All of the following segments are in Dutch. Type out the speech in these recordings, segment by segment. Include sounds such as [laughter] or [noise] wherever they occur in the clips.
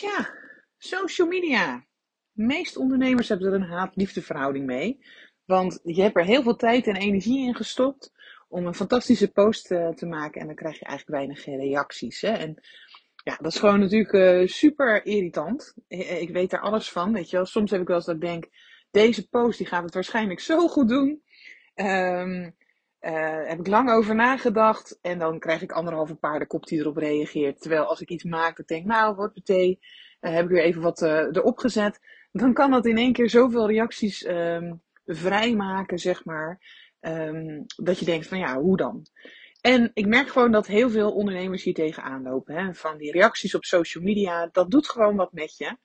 Ja, social media. De meeste ondernemers hebben er een haat-liefdeverhouding mee. Want je hebt er heel veel tijd en energie in gestopt om een fantastische post uh, te maken. En dan krijg je eigenlijk weinig reacties. Hè? En ja, dat is gewoon natuurlijk uh, super irritant. Ik weet daar alles van. Weet je wel. Soms heb ik wel eens dat ik denk, deze post die gaat het waarschijnlijk zo goed doen. Um, uh, heb ik lang over nagedacht. En dan krijg ik anderhalve paardenkop die erop reageert. Terwijl als ik iets maak, dat denk nou, wordt thee. Uh, heb ik weer even wat uh, erop gezet. Dan kan dat in één keer zoveel reacties um, vrijmaken, zeg maar. Um, dat je denkt van ja, hoe dan? En ik merk gewoon dat heel veel ondernemers hier tegenaan lopen. Hè? Van die reacties op social media, dat doet gewoon wat met je.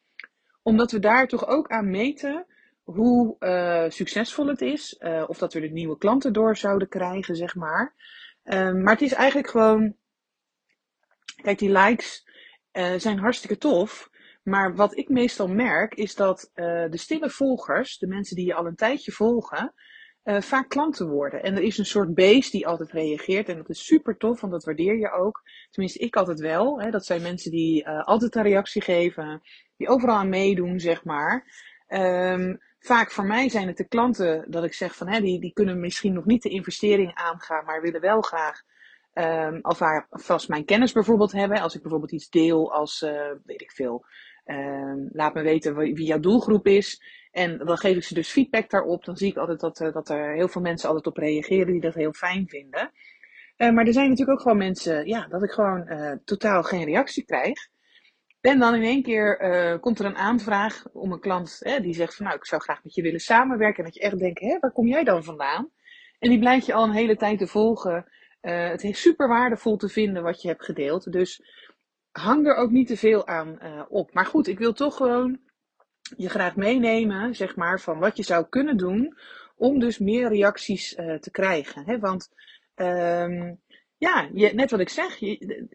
Omdat we daar toch ook aan meten hoe uh, succesvol het is. Uh, of dat we er nieuwe klanten door zouden krijgen, zeg maar. Um, maar het is eigenlijk gewoon. Kijk, die likes uh, zijn hartstikke tof. Maar wat ik meestal merk is dat de stille volgers, de mensen die je al een tijdje volgen, vaak klanten worden. En er is een soort base die altijd reageert. En dat is super tof, want dat waardeer je ook. Tenminste, ik altijd wel. Hè. Dat zijn mensen die altijd een reactie geven, die overal aan meedoen, zeg maar. Um, vaak voor mij zijn het de klanten dat ik zeg van hè, die, die kunnen misschien nog niet de investering aangaan, maar willen wel graag um, alvast mijn kennis bijvoorbeeld hebben. Als ik bijvoorbeeld iets deel als, uh, weet ik veel, um, laat me weten wie jouw doelgroep is. En dan geef ik ze dus feedback daarop. Dan zie ik altijd dat, uh, dat er heel veel mensen altijd op reageren die dat heel fijn vinden. Uh, maar er zijn natuurlijk ook gewoon mensen, ja, dat ik gewoon totaal geen reactie krijg. En dan in één keer uh, komt er een aanvraag om een klant hè, die zegt van nou ik zou graag met je willen samenwerken. En dat je echt denkt, hè, waar kom jij dan vandaan? En die blijkt je al een hele tijd te volgen. Uh, het is super waardevol te vinden wat je hebt gedeeld. Dus hang er ook niet te veel aan uh, op. Maar goed, ik wil toch gewoon je graag meenemen, zeg maar, van wat je zou kunnen doen om dus meer reacties te krijgen. Hè? Want um, ja, net wat ik zeg.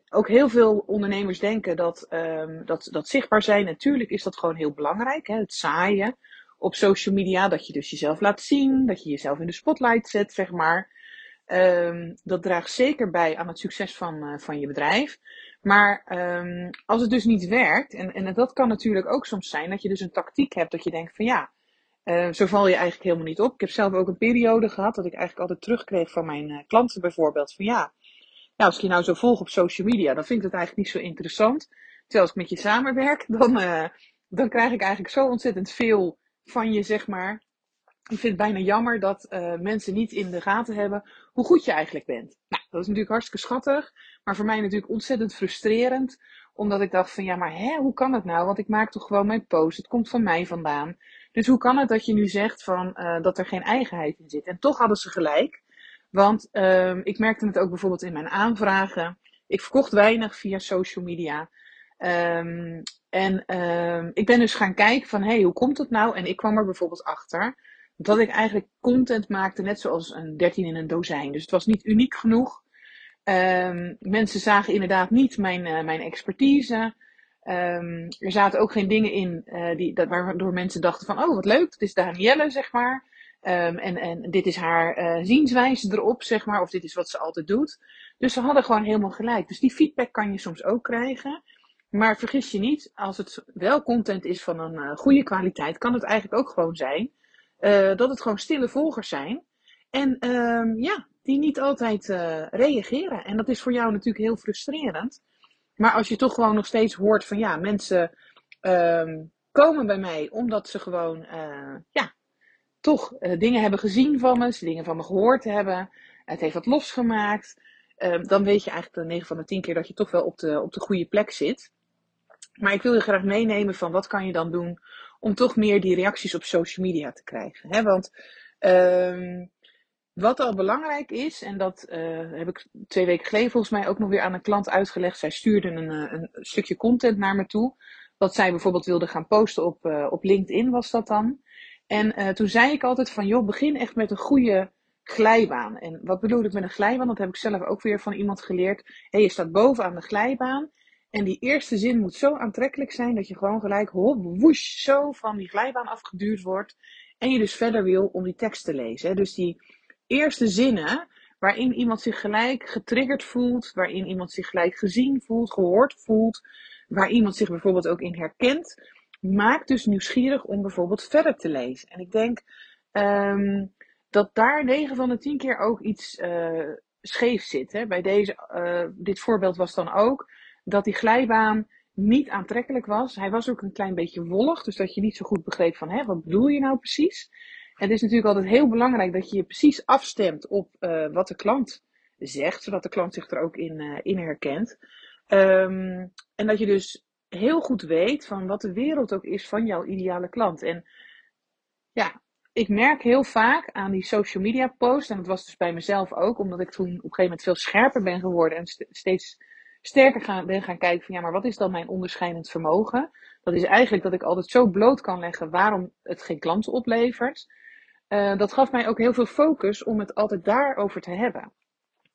Ook heel veel ondernemers denken dat, um, dat, dat zichtbaar zijn. Natuurlijk is dat gewoon heel belangrijk. Hè? Het zaaien op social media. Dat je dus jezelf laat zien. Dat je jezelf in de spotlight zet, zeg maar. Um, dat draagt zeker bij aan het succes van, uh, van je bedrijf. Maar um, als het dus niet werkt, en, en dat kan natuurlijk ook soms zijn, dat je dus een tactiek hebt dat je denkt van ja, zo val je eigenlijk helemaal niet op. Ik heb zelf ook een periode gehad dat ik eigenlijk altijd terugkreeg van mijn uh, klanten bijvoorbeeld van ja, als ik je nou zo volg op social media, dan vind ik het eigenlijk niet zo interessant. Terwijl als ik met je samenwerk, [laughs] dan, uh, dan krijg ik eigenlijk zo ontzettend veel van je, zeg maar. Ik vind het bijna jammer dat uh, mensen niet in de gaten hebben hoe goed je eigenlijk bent. Nou, dat is natuurlijk hartstikke schattig, maar voor mij natuurlijk ontzettend frustrerend. Omdat ik dacht van, ja, maar hè, hoe kan het nou? Want ik maak toch gewoon mijn post, het komt van mij vandaan. Dus hoe kan het dat je nu zegt van, uh, dat er geen eigenheid in zit? En toch hadden ze gelijk. Want um, ik merkte het ook bijvoorbeeld in mijn aanvragen. Ik verkocht weinig via social media. Um, en um, ik ben dus gaan kijken van, hé, hey, hoe komt het nou? En ik kwam er bijvoorbeeld achter dat ik eigenlijk content maakte net zoals een 13 in een dozijn. Dus het was niet uniek genoeg. mensen zagen inderdaad niet mijn, uh, mijn expertise. er zaten ook geen dingen in uh, die, dat, waardoor mensen dachten van, oh, wat leuk, dat is Danielle, zeg maar. Um, en, en dit is haar uh, zienswijze erop, zeg maar, of dit is wat ze altijd doet. Dus ze hadden gewoon helemaal gelijk. Dus die feedback kan je soms ook krijgen. Maar vergis je niet, als het wel content is van een uh, goede kwaliteit, kan het eigenlijk ook gewoon zijn uh, dat het gewoon stille volgers zijn. En um, ja, die niet altijd reageren. En dat is voor jou natuurlijk heel frustrerend. Maar als je toch gewoon nog steeds hoort van ja, mensen um, komen bij mij omdat ze gewoon ja, toch uh, dingen hebben gezien van me, dingen van me gehoord hebben. Het heeft wat losgemaakt. Uh, dan weet je eigenlijk de 9 van de 10 keer dat je toch wel op de, op de goede plek zit. Maar ik wil je graag meenemen van wat kan je dan doen om toch meer die reacties op social media te krijgen. Hè? Want um, wat al belangrijk is, en dat uh, heb ik twee weken geleden volgens mij ook nog weer aan een klant uitgelegd. Zij stuurde een, een stukje content naar me toe. Wat zij bijvoorbeeld wilde gaan posten op, op LinkedIn was dat dan. En uh, toen zei ik altijd van, joh, begin echt met een goede glijbaan. En wat bedoel ik met een glijbaan? Dat heb ik zelf ook weer van iemand geleerd. Hey, je staat bovenaan de glijbaan. En die eerste zin moet zo aantrekkelijk zijn dat je gewoon gelijk hop, woesh, zo van die glijbaan afgeduurd wordt. En je dus verder wil om die tekst te lezen. Dus die eerste zinnen waarin iemand zich gelijk getriggerd voelt, waarin iemand zich gelijk gezien voelt, gehoord voelt, waar iemand zich bijvoorbeeld ook in herkent, maakt dus nieuwsgierig om bijvoorbeeld verder te lezen. En ik denk um, dat daar 9 van de 10 keer ook iets uh, scheef zit. Hè. Bij deze, uh, dit voorbeeld was dan ook dat die glijbaan niet aantrekkelijk was. Hij was ook een klein beetje wollig, dus dat je niet zo goed begreep van, hè, wat bedoel je nou precies? Het is natuurlijk altijd heel belangrijk dat je je precies afstemt op uh, wat de klant zegt, zodat de klant zich er ook in, in herkent. Um, en dat je dus heel goed weet van wat de wereld ook is van jouw ideale klant. En ja, ik merk heel vaak aan die social media posts, en dat was dus bij mezelf ook, omdat ik toen op een gegeven moment veel scherper ben geworden en st steeds sterker gaan, ben gaan kijken van ja, maar wat is dan mijn onderscheidend vermogen? Dat is eigenlijk dat ik altijd zo bloot kan leggen waarom het geen klanten oplevert. Uh, dat gaf mij ook heel veel focus om het altijd daarover te hebben.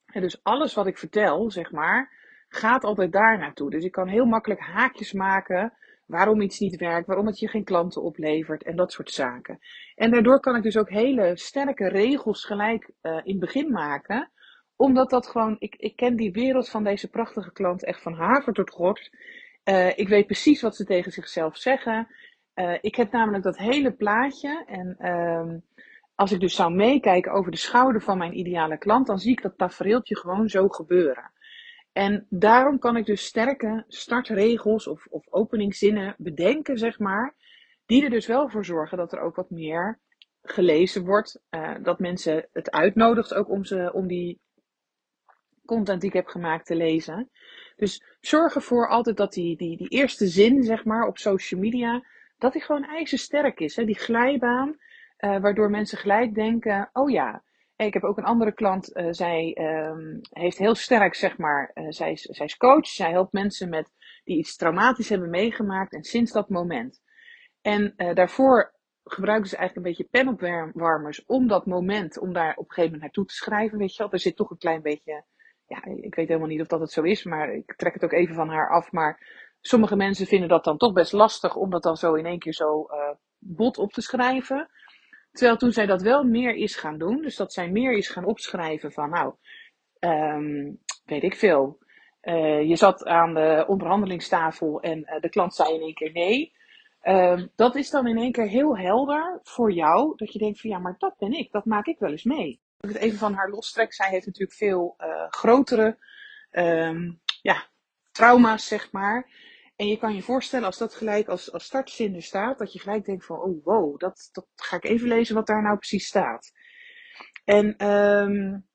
En dus alles wat ik vertel, zeg maar, gaat altijd daar naartoe. Dus ik kan heel makkelijk haakjes maken waarom iets niet werkt, waarom het je geen klanten oplevert en dat soort zaken. En daardoor kan ik dus ook hele sterke regels gelijk uh, in het begin maken, omdat dat gewoon, ik, ik ken die wereld van deze prachtige klant echt van haver tot gort. Uh, ik weet precies wat ze tegen zichzelf zeggen. Uh, ik heb namelijk dat hele plaatje en uh, als ik dus zou meekijken over de schouder van mijn ideale klant, dan zie ik dat tafereeltje gewoon zo gebeuren. En daarom kan ik dus sterke startregels of, of openingszinnen bedenken, zeg maar, die er dus wel voor zorgen dat er ook wat meer gelezen wordt. Uh, dat mensen het uitnodigt ook om, ze, om die content die ik heb gemaakt te lezen. Dus zorg ervoor altijd dat die, die, die eerste zin, zeg maar, op social media, dat die gewoon ijzersterk is. Hè? Die glijbaan, uh, waardoor mensen gelijk denken, oh ja, ik heb ook een andere klant, uh, zij um, heeft heel sterk, zeg maar, uh, zij, is, coach. Zij helpt mensen met, die iets traumatisch hebben meegemaakt en sinds dat moment. En uh, daarvoor gebruiken ze eigenlijk een beetje penopwarmers om dat moment, om daar op een gegeven moment naartoe te schrijven, weet je wel. Er zit toch een klein beetje, ja, ik weet helemaal niet of dat het zo is, maar ik trek het ook even van haar af. Maar sommige mensen vinden dat dan toch best lastig om dat dan zo in één keer zo bot op te schrijven. Terwijl toen zij dat wel meer is gaan doen, dus dat zij meer is gaan opschrijven van, nou, um, weet ik veel. Uh, je zat aan de onderhandelingstafel en uh, de klant zei in één keer nee. Uh, dat is dan in één keer heel helder voor jou, dat je denkt van ja, maar dat ben ik, dat maak ik wel eens mee. Ik het even van haar lostrek, zij heeft natuurlijk veel uh, grotere um, ja, trauma's, zeg maar. En je kan je voorstellen als dat gelijk als, als startzin er staat, dat je gelijk denkt van, oh wow, dat, dat ga ik even lezen wat daar nou precies staat. En um,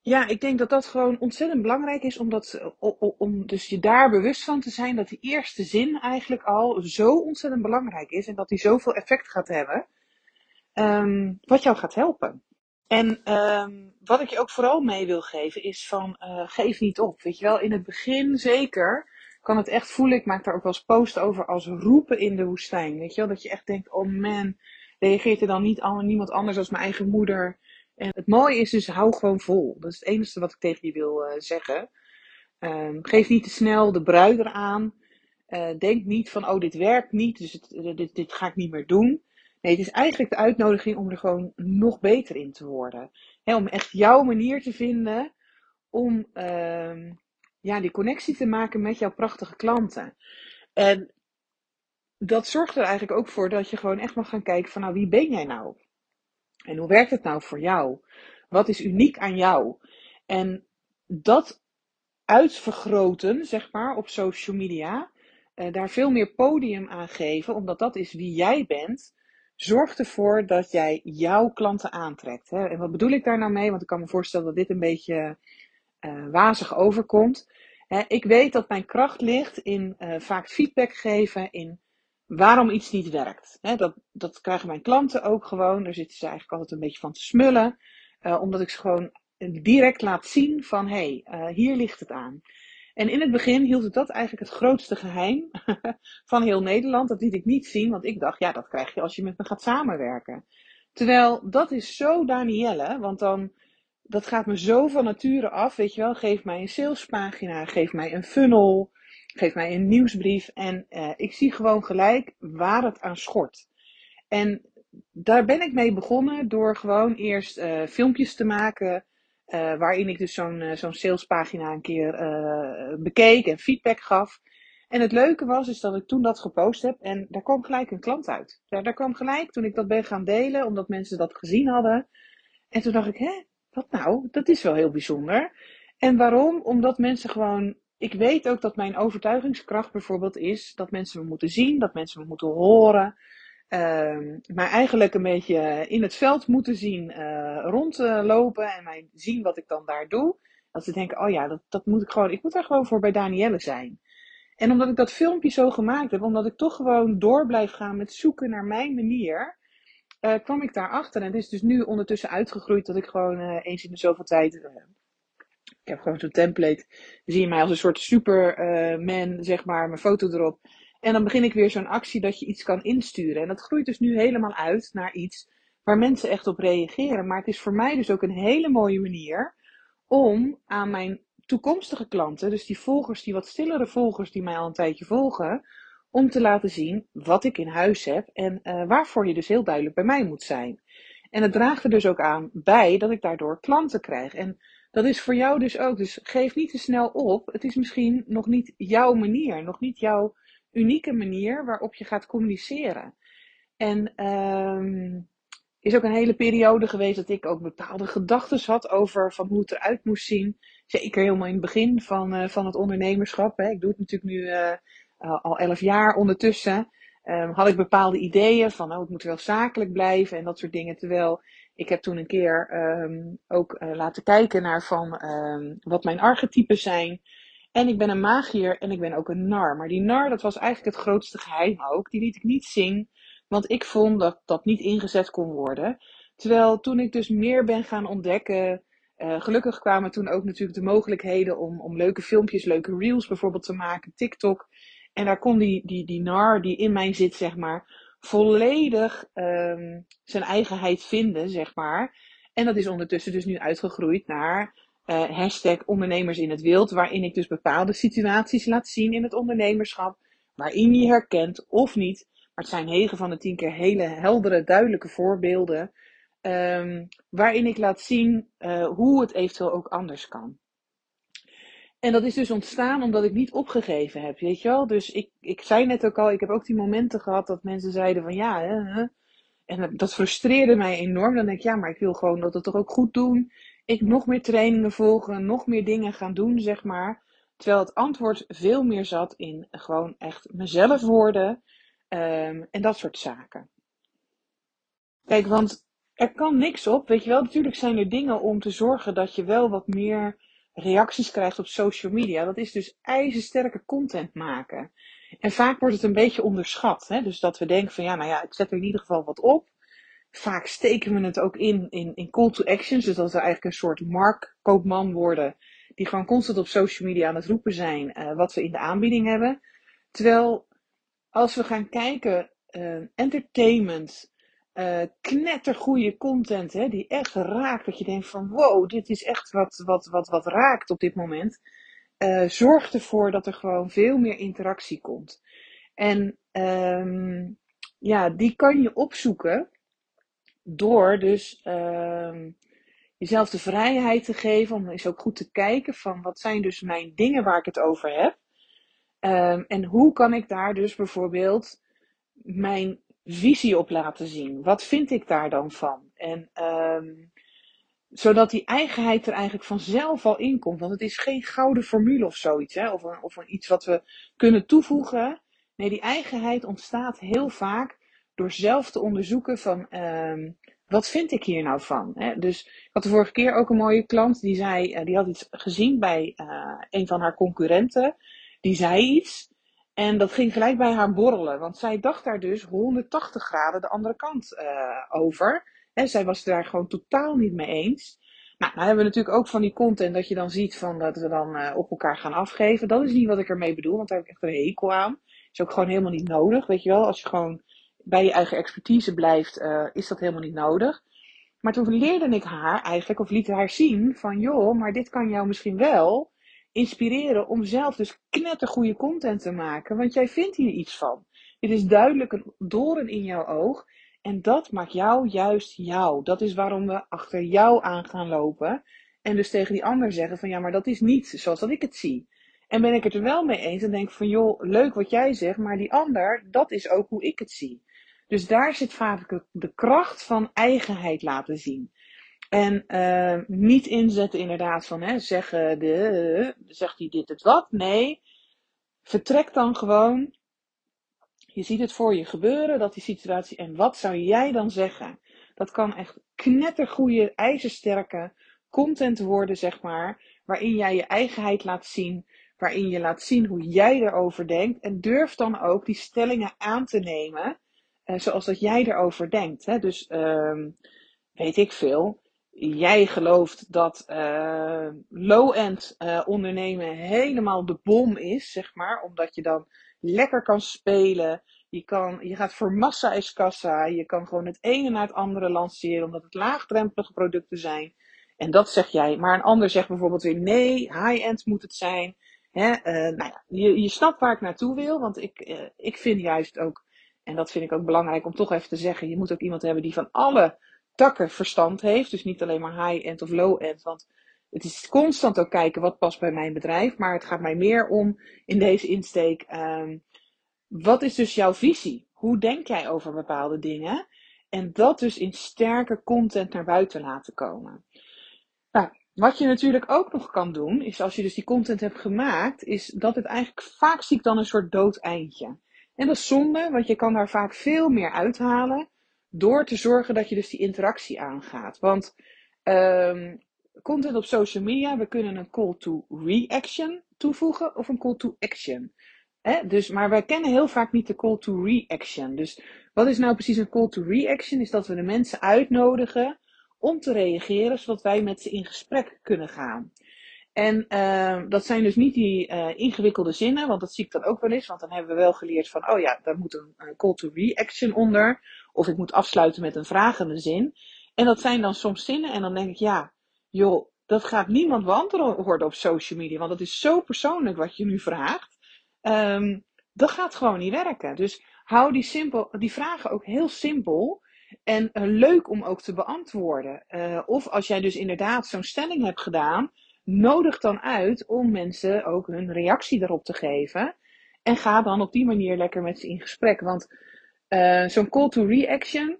ja, ik denk dat dat gewoon ontzettend belangrijk is, omdat, om dus je daar bewust van te zijn dat die eerste zin eigenlijk al zo ontzettend belangrijk is en dat die zoveel effect gaat hebben, um, wat jou gaat helpen. En um, wat ik je ook vooral mee wil geven is van uh, geef niet op. Weet je wel, in het begin zeker kan het echt voelen. Ik maak daar ook wel eens post over als roepen in de woestijn. Weet je wel, dat je echt denkt, oh man, reageert er dan niet al, niemand anders als mijn eigen moeder. En het mooie is dus, hou gewoon vol. Dat is het enige wat ik tegen je wil uh, zeggen. Um, geef niet te snel de brui eraan. Uh, denk niet van, oh dit werkt niet, dus dit, dit ga ik niet meer doen. Nee, het is eigenlijk de uitnodiging om er gewoon nog beter in te worden. Om echt jouw manier te vinden om uh, ja, die connectie te maken met jouw prachtige klanten. En dat zorgt er eigenlijk ook voor dat je gewoon echt mag gaan kijken van nou, wie ben jij nou? En hoe werkt het nou voor jou? Wat is uniek aan jou? En dat uitvergroten, zeg maar, op social media, uh, daar veel meer podium aan geven, omdat dat is wie jij bent, Zorg ervoor dat jij jouw klanten aantrekt. Hè? En wat bedoel ik daar nou mee? Want ik kan me voorstellen dat dit een beetje uh, wazig overkomt. Hè, ik weet dat mijn kracht ligt in uh, vaak feedback geven, in waarom iets niet werkt. dat, dat krijgen mijn klanten ook gewoon. Daar zitten ze eigenlijk altijd een beetje van te smullen. Uh, omdat ik ze gewoon direct laat zien van hé, hey, hier ligt het aan. En in het begin hield dat eigenlijk het grootste geheim [laughs] van heel Nederland. Dat liet ik niet zien, want ik dacht, ja, dat krijg je als je met me gaat samenwerken. Terwijl dat is zo Danielle, want dan, dat gaat me zo van nature af, weet je wel. Geef mij een salespagina, geef mij een funnel, geef mij een nieuwsbrief. En uh, ik zie gewoon gelijk waar het aan schort. En daar ben ik mee begonnen door gewoon eerst uh, filmpjes te maken uh, waarin ik dus zo'n uh, zo'n salespagina een keer uh, bekeek en feedback gaf. En het leuke was is dat ik toen dat gepost heb en daar kwam gelijk een klant uit. Ja, daar kwam gelijk toen ik dat ben gaan delen, omdat mensen dat gezien hadden. En toen dacht ik, hè, wat nou? Dat is wel heel bijzonder. En waarom? Omdat mensen gewoon. Ik weet ook dat mijn overtuigingskracht bijvoorbeeld is dat mensen me moeten zien, dat mensen me moeten horen. Uh, maar eigenlijk een beetje in het veld moeten zien uh, rondlopen en mij zien wat ik dan daar doe. Dat ze denken, oh ja, dat, dat moet ik gewoon, ik moet daar gewoon voor bij Danielle zijn. En omdat ik dat filmpje zo gemaakt heb, omdat ik toch gewoon door blijf gaan met zoeken naar mijn manier, uh, kwam ik daarachter. En het is dus nu ondertussen uitgegroeid dat ik gewoon uh, eens in de zoveel tijd. Ik heb gewoon zo'n template. Zie je mij als een soort superman, zeg maar, mijn foto erop. En dan begin ik weer zo'n actie dat je iets kan insturen. En dat groeit dus nu helemaal uit naar iets waar mensen echt op reageren. Maar het is voor mij dus ook een hele mooie manier om aan mijn toekomstige klanten, dus die volgers, die wat stillere volgers die mij al een tijdje volgen, om te laten zien wat ik in huis heb en uh, waarvoor je dus heel duidelijk bij mij moet zijn. En het draagt er dus ook aan bij dat ik daardoor klanten krijg. En dat is voor jou dus ook. Dus geef niet te snel op. Het is misschien nog niet jouw manier, nog niet jouw unieke manier waarop je gaat communiceren. En um, is ook een hele periode geweest dat ik ook bepaalde gedachten had over van hoe het eruit moest zien. Zeker helemaal in het begin van, uh, van het ondernemerschap. Hè. Ik doe het natuurlijk nu uh, al elf jaar ondertussen. Um, had ik bepaalde ideeën van, oh, het moet wel zakelijk blijven en dat soort dingen. Terwijl ik heb toen een keer um, ook laten kijken naar van wat mijn archetypes zijn. En ik ben een magier en ik ben ook een nar. Maar die nar, dat was eigenlijk het grootste geheim ook. Die liet ik niet zien, want ik vond dat dat niet ingezet kon worden. Terwijl toen ik dus meer ben gaan ontdekken, uh, gelukkig kwamen toen ook natuurlijk de mogelijkheden om, om leuke filmpjes, leuke reels bijvoorbeeld te maken, TikTok. En daar kon die, die, die nar die in mij zit, zeg maar, volledig um, zijn eigenheid vinden, zeg maar. En dat is ondertussen dus nu uitgegroeid naar uh, hashtag ondernemers in het wild, waarin ik dus bepaalde situaties laat zien in het ondernemerschap, waarin je herkent of niet. Maar het zijn 9 van de 10 keer hele heldere, duidelijke voorbeelden, um, waarin ik laat zien uh, hoe het eventueel ook anders kan. En dat is dus ontstaan omdat ik niet opgegeven heb, weet je wel. Dus ik, ik zei net ook al, ik heb ook die momenten gehad dat mensen zeiden van ja, hè, en dat frustreerde mij enorm. Dan denk ik, ja, maar ik wil gewoon dat het toch ook goed doen ik nog meer trainingen volgen, nog meer dingen gaan doen, zeg maar. Terwijl het antwoord veel meer zat in gewoon echt mezelf worden um, en dat soort zaken. Kijk, want er kan niks op, weet je wel. Natuurlijk zijn er dingen om te zorgen dat je wel wat meer reacties krijgt op social media. Dat is dus ijzersterke content maken. En vaak wordt het een beetje onderschat. Hè? Dus dat we denken van ja, nou ja, ik zet er in ieder geval wat op vaak steken we het ook in, in, in call to actions. Dus dat we eigenlijk een soort marktkoopman worden. Die gewoon constant op social media aan het roepen zijn uh, wat we in de aanbieding hebben. Terwijl als we gaan kijken, uh, entertainment, uh, knettergoeie content, hè, die echt raakt. Dat je denkt van wow, dit is echt wat, wat, wat, wat raakt op dit moment. Uh, zorgt ervoor dat er gewoon veel meer interactie komt. En um, ja, die kan je opzoeken door dus uh, jezelf de vrijheid te geven om eens ook goed te kijken van wat zijn dus mijn dingen waar ik het over heb. Um, en hoe kan ik daar dus bijvoorbeeld mijn visie op laten zien? Wat vind ik daar dan van? En um, zodat die eigenheid er eigenlijk vanzelf al in komt. Want het is geen gouden formule of zoiets. Hè? Of, een, of een iets wat we kunnen toevoegen. Nee, die eigenheid ontstaat heel vaak door zelf te onderzoeken van um, wat vind ik hier nou van? Hè? Dus ik had de vorige keer ook een mooie klant die zei, uh, die had iets gezien bij uh, een van haar concurrenten. Die zei iets. En dat ging gelijk bij haar borrelen, want zij dacht daar dus 180 graden de andere kant over. En zij was daar gewoon totaal niet mee eens. Nou, nou hebben we natuurlijk ook van die content dat je dan ziet van dat we dan op elkaar gaan afgeven. Dat is niet wat ik ermee bedoel, want daar heb ik echt een hekel aan. Is ook gewoon helemaal niet nodig, weet je wel. Als je gewoon bij je eigen expertise blijft, uh, is dat helemaal niet nodig. Maar toen leerde ik haar eigenlijk, of liet haar zien van joh, maar dit kan jou misschien wel inspireren om zelf dus knettergoede content te maken. Want jij vindt hier iets van. Dit is duidelijk een doorn in jouw oog. En dat maakt jou juist jou. Dat is waarom we achter jou aan gaan lopen. En dus tegen die ander zeggen van ja, maar dat is niet zoals dat ik het zie. En ben ik het er wel mee eens en denk van joh, leuk wat jij zegt, maar die ander, dat is ook hoe ik het zie. Dus daar zit vaak de kracht van eigenheid laten zien. En uh, niet inzetten inderdaad van hè, zeggen de, zegt hij dit het wat? Nee, vertrek dan gewoon je ziet het voor je gebeuren, dat die situatie. En wat zou jij dan zeggen? Dat kan echt knettergoeie, ijzersterke content worden, zeg maar. Waarin jij je eigenheid laat zien. Waarin je laat zien hoe jij erover denkt. En durf dan ook die stellingen aan te nemen. Eh, zoals dat jij erover denkt. Hè? Dus uh, weet ik veel. Jij gelooft dat uh, low-end uh, ondernemen helemaal de bom is, zeg maar. Omdat je dan lekker kan spelen. Je, kan, je gaat voor massa is kassa. Je kan gewoon het ene naar het andere lanceren, omdat het laagdrempelige producten zijn. En dat zeg jij. Maar een ander zegt bijvoorbeeld weer nee, high-end moet het zijn. Hè? Nou ja, je, je snapt waar ik naartoe wil, want ik, ik vind juist ook, en dat vind ik ook belangrijk om toch even te zeggen, je moet ook iemand hebben die van alle takken verstand heeft. Dus niet alleen maar high-end of low-end, want het is constant ook kijken wat past bij mijn bedrijf. Maar het gaat mij meer om in deze insteek. Um, wat is dus jouw visie? Hoe denk jij over bepaalde dingen? En dat dus in sterke content naar buiten laten komen. Nou, wat je natuurlijk ook nog kan doen, is als je dus die content hebt gemaakt, is dat het eigenlijk vaak zie ik dan een soort dood eindje. En dat is zonde, want je kan daar vaak veel meer uithalen door te zorgen dat je dus die interactie aangaat. Want um, content op social media, we kunnen een call to reaction toevoegen of een call to action. Dus, maar wij kennen heel vaak niet de call to reaction. Dus wat is nou precies een call to reaction? Is dat we de mensen uitnodigen om te reageren, zodat wij met ze in gesprek kunnen gaan. En uh, dat zijn dus niet die uh, ingewikkelde zinnen, want dat zie ik dan ook wel eens. Want dan hebben we wel geleerd van, oh ja, daar moet een, call to reaction onder. Of ik moet afsluiten met een vragende zin. En dat zijn dan soms zinnen en dan denk ik, ja, joh, dat gaat niemand beantwoorden op social media. Want dat is zo persoonlijk wat je nu vraagt. Um, dat gaat gewoon niet werken. Dus hou die, simpel, die vragen ook heel simpel. En uh, leuk om ook te beantwoorden. Uh, of als jij dus inderdaad zo'n stelling hebt gedaan, nodig dan uit om mensen ook hun reactie daarop te geven. En ga dan op die manier lekker met ze in gesprek. Want uh, zo'n call to reaction,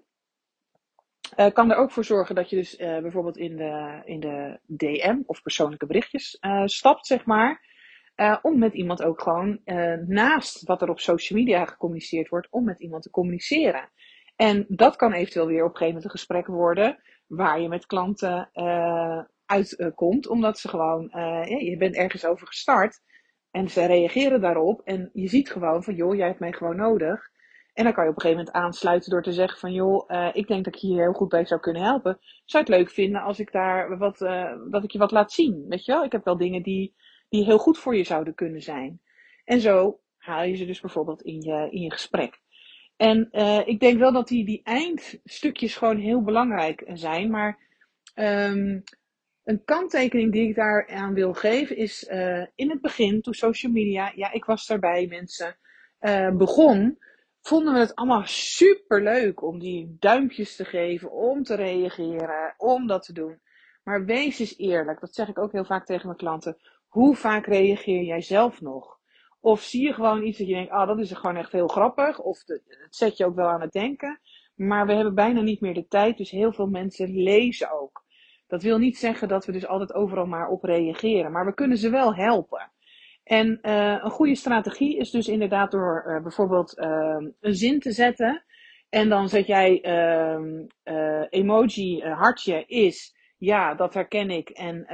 uh, kan er ook voor zorgen dat je dus uh, bijvoorbeeld in de, in de DM of persoonlijke berichtjes stapt, zeg maar. om met iemand ook gewoon naast wat er op social media gecommuniceerd wordt, om met iemand te communiceren. En dat kan eventueel weer op een gegeven moment een gesprek worden waar je met klanten uitkomt, omdat ze gewoon, ja, je bent ergens over gestart en ze reageren daarop en je ziet gewoon van joh, jij hebt mij gewoon nodig. En dan kan je op een gegeven moment aansluiten door te zeggen van joh, uh, ik denk dat ik hier heel goed bij zou kunnen helpen. Zou het leuk vinden als ik daar wat, uh, dat ik je wat laat zien? Weet je wel? Ik heb wel dingen die, die heel goed voor je zouden kunnen zijn. En zo haal je ze dus bijvoorbeeld in je, in je gesprek. En ik denk wel dat die, die eindstukjes gewoon heel belangrijk zijn. Maar um, een kanttekening die ik daar aan wil geven is in het begin, toen social media, ja, ik was daarbij, mensen, begon vonden we het allemaal super leuk om die duimpjes te geven, om te reageren, om dat te doen. Maar wees eens eerlijk, dat zeg ik ook heel vaak tegen mijn klanten. Hoe vaak reageer jij zelf nog? Of zie je gewoon iets dat je denkt, ah, oh, dat is gewoon echt heel grappig. Of het zet je ook wel aan het denken. Maar we hebben bijna niet meer de tijd, dus heel veel mensen lezen ook. Dat wil niet zeggen dat we dus altijd overal maar op reageren. Maar we kunnen ze wel helpen. En uh, een goede strategie is dus inderdaad door uh, bijvoorbeeld uh, een zin te zetten. En dan zet jij emoji hartje is, ja, dat herken ik. En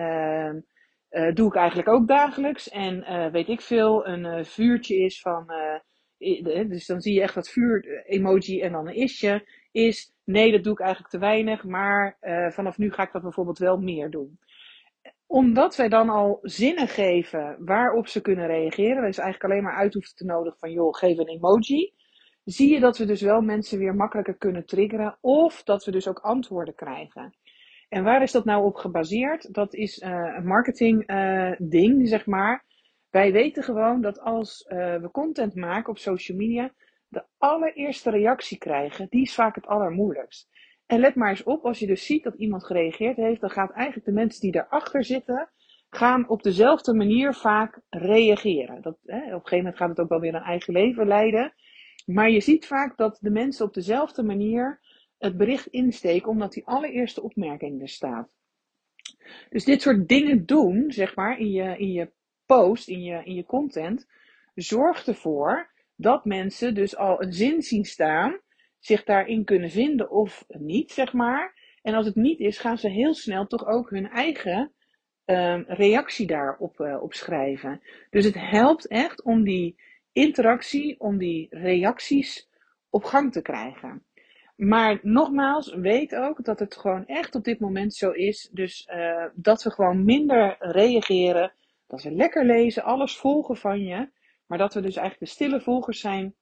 doe ik eigenlijk ook dagelijks. En weet ik veel, een vuurtje is van. dus dan zie je echt dat vuur-emoji en dan een isje is. Nee, dat doe ik eigenlijk te weinig, maar vanaf nu ga ik dat bijvoorbeeld wel meer doen. Omdat wij dan al zinnen geven waarop ze kunnen reageren, is eigenlijk alleen maar uit hoeven te nodigen van joh, geef een emoji. Zie je dat we dus wel mensen weer makkelijker kunnen triggeren, of dat we dus ook antwoorden krijgen. En waar is dat nou op gebaseerd? Dat is uh, een marketing uh, ding, zeg maar. Wij weten gewoon dat als we content maken op social media, de allereerste reactie krijgen, die is vaak het allermoeilijkst. En let maar eens op, als je dus ziet dat iemand gereageerd heeft, dan gaat eigenlijk de mensen die daarachter zitten, gaan op dezelfde manier vaak reageren. Dat, hè, op een gegeven moment gaat het ook wel weer een eigen leven leiden. Maar je ziet vaak dat de mensen op dezelfde manier het bericht insteken, omdat die allereerste opmerking er staat. Dus dit soort dingen doen, zeg maar, in je, in je post, in je, in je content, zorgt ervoor dat mensen dus al een zin zien staan, zich daarin kunnen vinden of niet, zeg maar. En als het niet is, gaan ze heel snel toch ook hun eigen um, reactie daarop uh, op schrijven. Dus het helpt echt om die interactie, om die reacties op gang te krijgen. Maar nogmaals, weet ook dat het gewoon echt op dit moment zo is. Dus uh, dat we gewoon minder reageren. Dat we lekker lezen, alles volgen van je. Maar dat we dus eigenlijk de stille volgers zijn.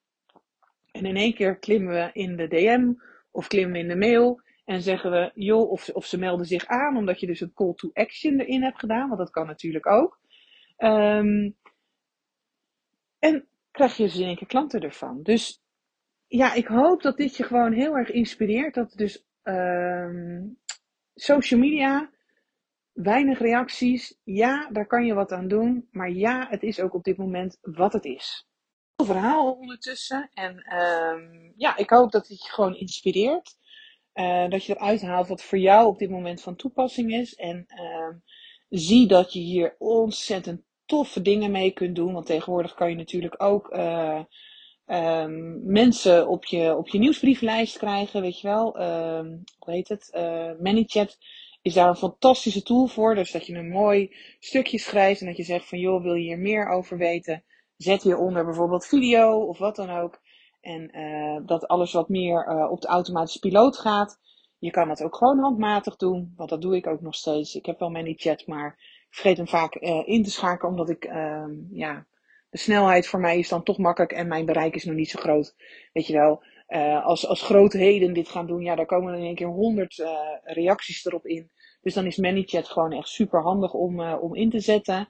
En in één keer klimmen we in de DM of klimmen we in de mail. En zeggen we, joh, of, of ze melden zich aan, omdat je dus een call to action erin hebt gedaan. Want dat kan natuurlijk ook. Um, en krijg je dus in één keer klanten ervan. Dus ja, ik hoop dat dit je gewoon heel erg inspireert. Dat dus uh, social media, weinig reacties. Ja, daar kan je wat aan doen. Maar ja, het is ook op dit moment wat het is. Een verhaal ondertussen. En uh, ja, ik hoop dat het je gewoon inspireert. Uh, dat je eruit haalt wat voor jou op dit moment van toepassing is. En uh, zie dat je hier ontzettend toffe dingen mee kunt doen. Want tegenwoordig kan je natuurlijk ook uh, um, mensen op je, op je nieuwsbrieflijst krijgen, weet je wel. Hoe heet het? Uh, ManyChat is daar een fantastische tool voor. Dus dat je een mooi stukje schrijft en dat je zegt van joh, wil je hier meer over weten? Zet hieronder bijvoorbeeld video of wat dan ook. En uh, dat alles wat meer uh, op de automatische piloot gaat. Je kan dat ook gewoon handmatig doen, want dat doe ik ook nog steeds. Ik heb wel ManyChat, maar ik vergeet hem vaak uh, in te schakelen omdat ik uh, ja, de snelheid voor mij is dan toch makkelijk en mijn bereik is nog niet zo groot. Weet je wel, als, als grootheden dit gaan doen, ja, daar komen in één keer honderd uh, reacties erop in. Dus dan is ManyChat gewoon echt super handig om, uh, om in te zetten.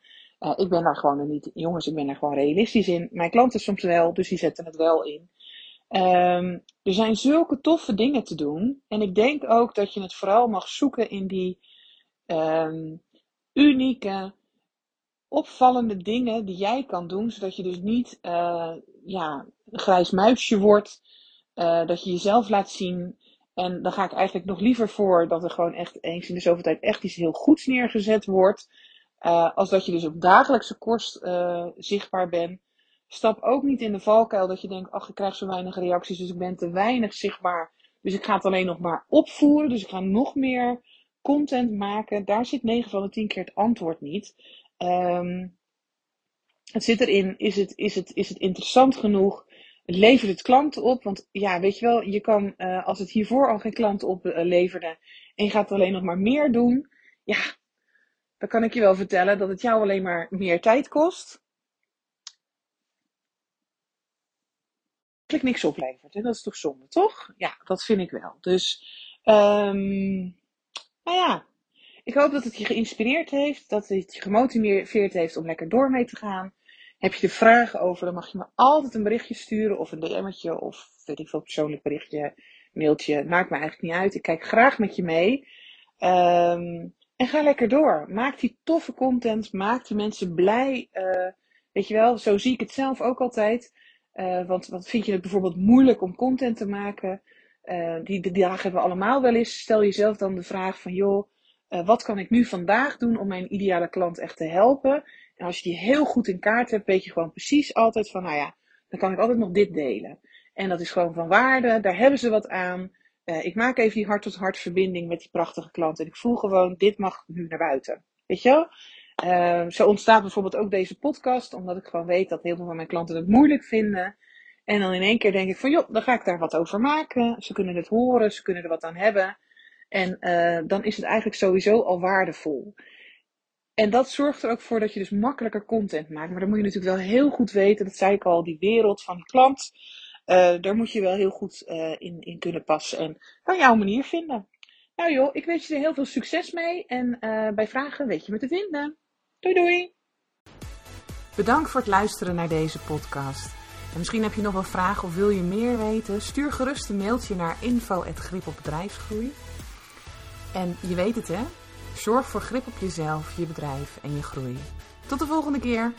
ik ben daar gewoon niet, jongens, ik ben daar gewoon realistisch in. Mijn klanten soms wel, dus die zetten het wel in. Um, er zijn zulke toffe dingen te doen. En ik denk ook dat je het vooral mag zoeken in die um, unieke, opvallende dingen die jij kan doen, zodat je dus niet uh, ja, een grijs muisje wordt, dat je jezelf laat zien. En dan ga ik eigenlijk nog liever voor dat er gewoon echt eens in de zoveel tijd echt iets heel goeds neergezet wordt. Uh, als dat je dus op dagelijkse kost zichtbaar bent. Stap ook niet in de valkuil dat je denkt, ach, ik krijg zo weinig reacties, dus ik ben te weinig zichtbaar. Dus ik ga het alleen nog maar opvoeren. Dus ik ga nog meer content maken. Daar zit 9 van de 10 keer het antwoord niet. Um, het zit erin, is het, is, het, is het interessant genoeg? Levert het klanten op? Want ja, weet je wel, je kan, uh, als het hiervoor al geen klanten opleverde uh, en je gaat alleen nog maar meer doen, ja, dan kan ik je wel vertellen dat het jou alleen maar meer tijd kost. niks oplevert. Hè? Dat is toch zonde, toch? Ja, dat vind ik wel. Dus, um, nou ja, ik hoop dat het je geïnspireerd heeft, dat het je gemotiveerd heeft om lekker door mee te gaan. Heb je er vragen over, dan mag je me altijd een berichtje sturen of een DM'tje of weet ik veel, persoonlijk berichtje, mailtje. Maakt me eigenlijk niet uit. Ik kijk graag met je mee. Um, en ga lekker door. Maak die toffe content. Maak die mensen blij. Uh, weet je wel, zo zie ik het zelf ook altijd. Uh, want wat vind je het bijvoorbeeld moeilijk om content te maken? Uh, die, die dagen hebben we allemaal wel eens. Stel jezelf dan de vraag van, joh, wat kan ik nu vandaag doen om mijn ideale klant echt te helpen? En als je die heel goed in kaart hebt, weet je gewoon precies altijd van, nou ja, dan kan ik altijd nog dit delen. En dat is gewoon van waarde, daar hebben ze wat aan. Uh, ik maak even die hart-tot-hart verbinding met die prachtige klant. En ik voel gewoon, dit mag nu naar buiten. Weet je wel? Uh, zo ontstaat bijvoorbeeld ook deze podcast, omdat ik gewoon weet dat heel veel van mijn klanten het moeilijk vinden. En dan in één keer denk ik van, joh, dan ga ik daar wat over maken. Ze kunnen het horen, ze kunnen er wat aan hebben. En uh, dan is het eigenlijk sowieso al waardevol. En dat zorgt er ook voor dat je dus makkelijker content maakt. Maar dan moet je natuurlijk wel heel goed weten, dat zei ik al, die wereld van de klant. Uh, daar moet je wel heel goed uh, in, in kunnen passen en kan jouw manier vinden. Nou joh, ik wens je er heel veel succes mee. En uh, bij vragen weet je me te vinden. Doei doei! Bedankt voor het luisteren naar deze podcast. En misschien heb je nog wel vragen of wil je meer weten? Stuur gerust een mailtje naar info.gripopbedrijfsgroei. En je weet het hè, zorg voor grip op jezelf, je bedrijf en je groei. Tot de volgende keer!